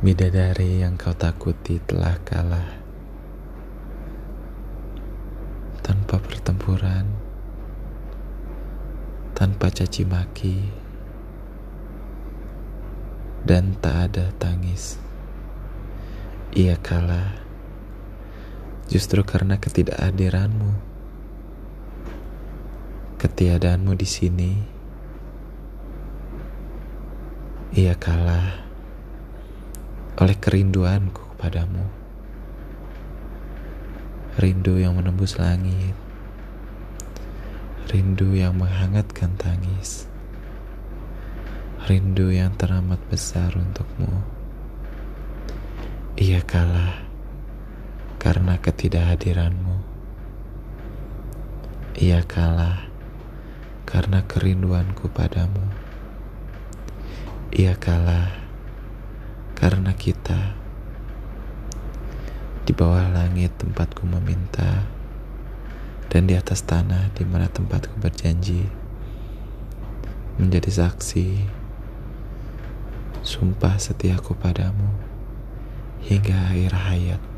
Bidadari yang kau takuti telah kalah. Tanpa pertempuran Tanpa caci maki Dan tak ada tangis Ia kalah Justru karena ketidakhadiranmu. Ketiadaanmu di sini Ia kalah oleh kerinduanku padamu. Rindu yang menembus langit, rindu yang menghangatkan tangis, rindu yang teramat besar untukmu. Ia kalah karena ketidakhadiranmu. Ia kalah karena kerinduanku padamu. Ia kalah karena kita di bawah langit tempatku meminta dan di atas tanah di mana tempatku berjanji menjadi saksi sumpah setiaku padamu hingga akhir hayat